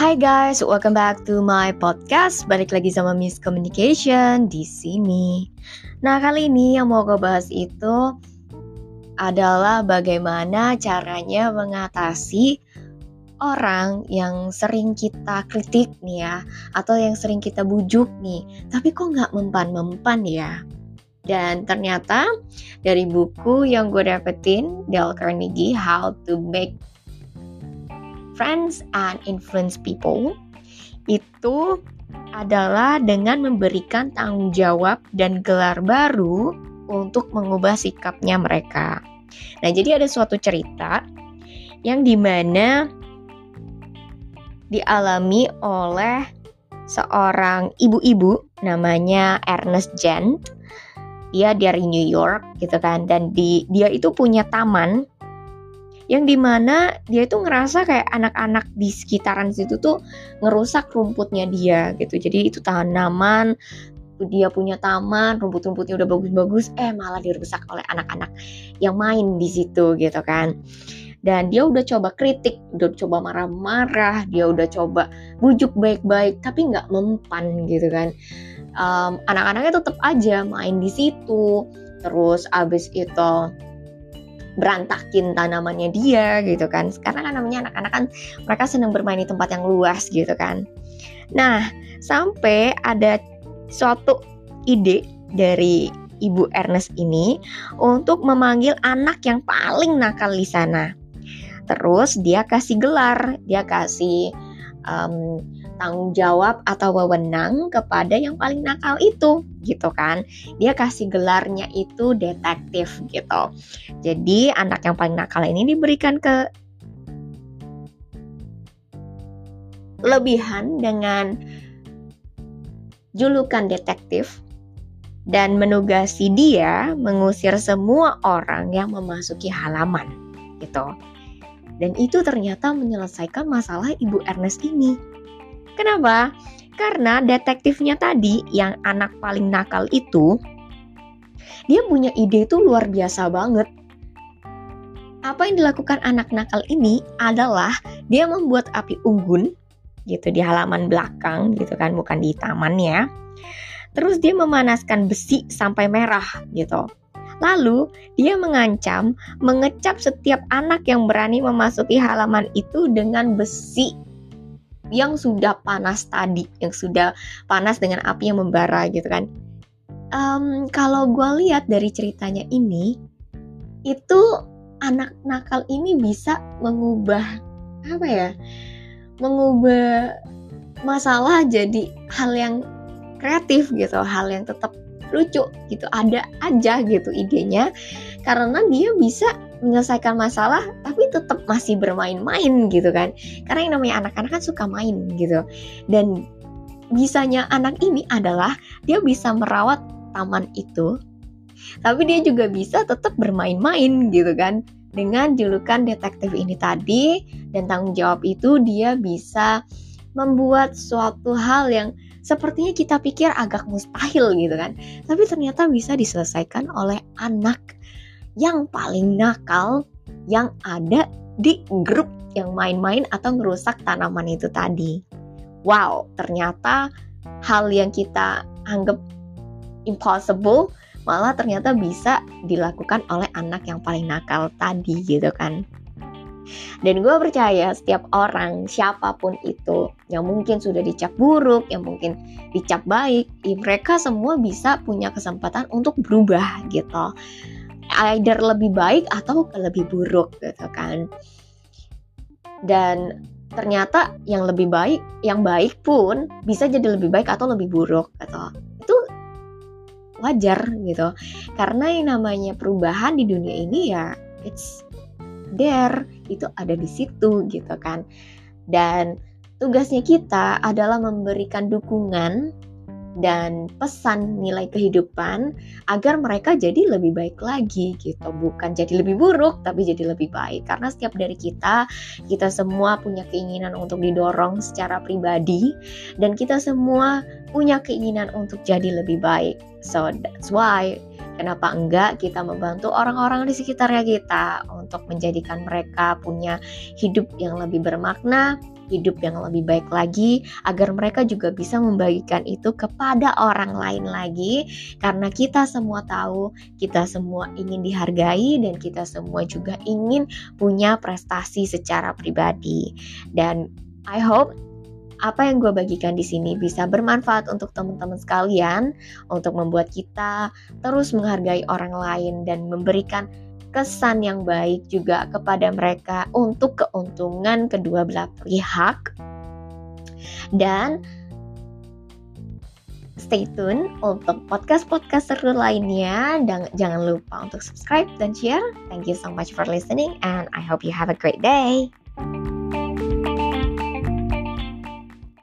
Hai guys, welcome back to my podcast. Balik lagi sama Miss Communication di sini. Nah, kali ini yang mau gue bahas itu adalah bagaimana caranya mengatasi orang yang sering kita kritik nih ya, atau yang sering kita bujuk nih, tapi kok nggak mempan-mempan ya. Dan ternyata dari buku yang gue dapetin, Dale Carnegie, How to Make Friends and Influence People itu adalah dengan memberikan tanggung jawab dan gelar baru untuk mengubah sikapnya mereka. Nah, jadi ada suatu cerita yang di mana dialami oleh seorang ibu-ibu namanya Ernest Gent. Dia dari New York gitu kan, dan di, dia itu punya taman yang di mana dia itu ngerasa kayak anak-anak di sekitaran situ tuh ngerusak rumputnya dia gitu. Jadi itu tanaman dia punya taman rumput-rumputnya udah bagus-bagus eh malah dirusak oleh anak-anak yang main di situ gitu kan. Dan dia udah coba kritik, udah coba marah-marah, dia udah coba bujuk baik-baik, tapi nggak mempan gitu kan. Um, anak-anaknya tetap aja main di situ, terus abis itu berantakin tanamannya dia gitu kan. Karena kan namanya anak-anak kan mereka senang bermain di tempat yang luas gitu kan. Nah sampai ada suatu ide dari ibu Ernest ini untuk memanggil anak yang paling nakal di sana. Terus dia kasih gelar dia kasih um, tanggung jawab atau wewenang kepada yang paling nakal itu gitu kan dia kasih gelarnya itu detektif gitu jadi anak yang paling nakal ini diberikan ke lebihan dengan julukan detektif dan menugasi dia mengusir semua orang yang memasuki halaman gitu. Dan itu ternyata menyelesaikan masalah Ibu Ernest ini. Kenapa? Karena detektifnya tadi yang anak paling nakal itu dia punya ide itu luar biasa banget. Apa yang dilakukan anak nakal ini adalah dia membuat api unggun gitu di halaman belakang gitu kan bukan di tamannya. Terus dia memanaskan besi sampai merah gitu. Lalu dia mengancam mengecap setiap anak yang berani memasuki halaman itu dengan besi yang sudah panas tadi, yang sudah panas dengan api yang membara gitu kan. Um, kalau gue lihat dari ceritanya ini, itu anak nakal ini bisa mengubah apa ya, mengubah masalah jadi hal yang kreatif gitu, hal yang tetap lucu gitu, ada aja gitu idenya, karena dia bisa menyelesaikan masalah tapi tetap masih bermain-main gitu kan. Karena yang namanya anak-anak kan suka main gitu. Dan bisanya anak ini adalah dia bisa merawat taman itu tapi dia juga bisa tetap bermain-main gitu kan. Dengan julukan detektif ini tadi dan tanggung jawab itu dia bisa membuat suatu hal yang sepertinya kita pikir agak mustahil gitu kan tapi ternyata bisa diselesaikan oleh anak yang paling nakal yang ada di grup yang main-main atau merusak tanaman itu tadi. Wow, ternyata hal yang kita anggap impossible malah ternyata bisa dilakukan oleh anak yang paling nakal tadi gitu kan. Dan gue percaya setiap orang, siapa pun itu, yang mungkin sudah dicap buruk, yang mungkin dicap baik, mereka semua bisa punya kesempatan untuk berubah gitu. Either lebih baik atau lebih buruk gitu kan. Dan ternyata yang lebih baik yang baik pun bisa jadi lebih baik atau lebih buruk gitu. Itu wajar gitu. Karena yang namanya perubahan di dunia ini ya it's there itu ada di situ gitu kan. Dan tugasnya kita adalah memberikan dukungan dan pesan nilai kehidupan agar mereka jadi lebih baik lagi gitu. Bukan jadi lebih buruk tapi jadi lebih baik. Karena setiap dari kita kita semua punya keinginan untuk didorong secara pribadi dan kita semua punya keinginan untuk jadi lebih baik. So that's why kenapa enggak kita membantu orang-orang di sekitarnya kita untuk menjadikan mereka punya hidup yang lebih bermakna hidup yang lebih baik lagi agar mereka juga bisa membagikan itu kepada orang lain lagi. Karena kita semua tahu kita semua ingin dihargai dan kita semua juga ingin punya prestasi secara pribadi. Dan I hope apa yang gue bagikan di sini bisa bermanfaat untuk teman-teman sekalian untuk membuat kita terus menghargai orang lain dan memberikan kesan yang baik juga kepada mereka untuk keuntungan kedua belah pihak. Dan stay tune untuk podcast-podcast seru lainnya dan jangan lupa untuk subscribe dan share. Thank you so much for listening and I hope you have a great day.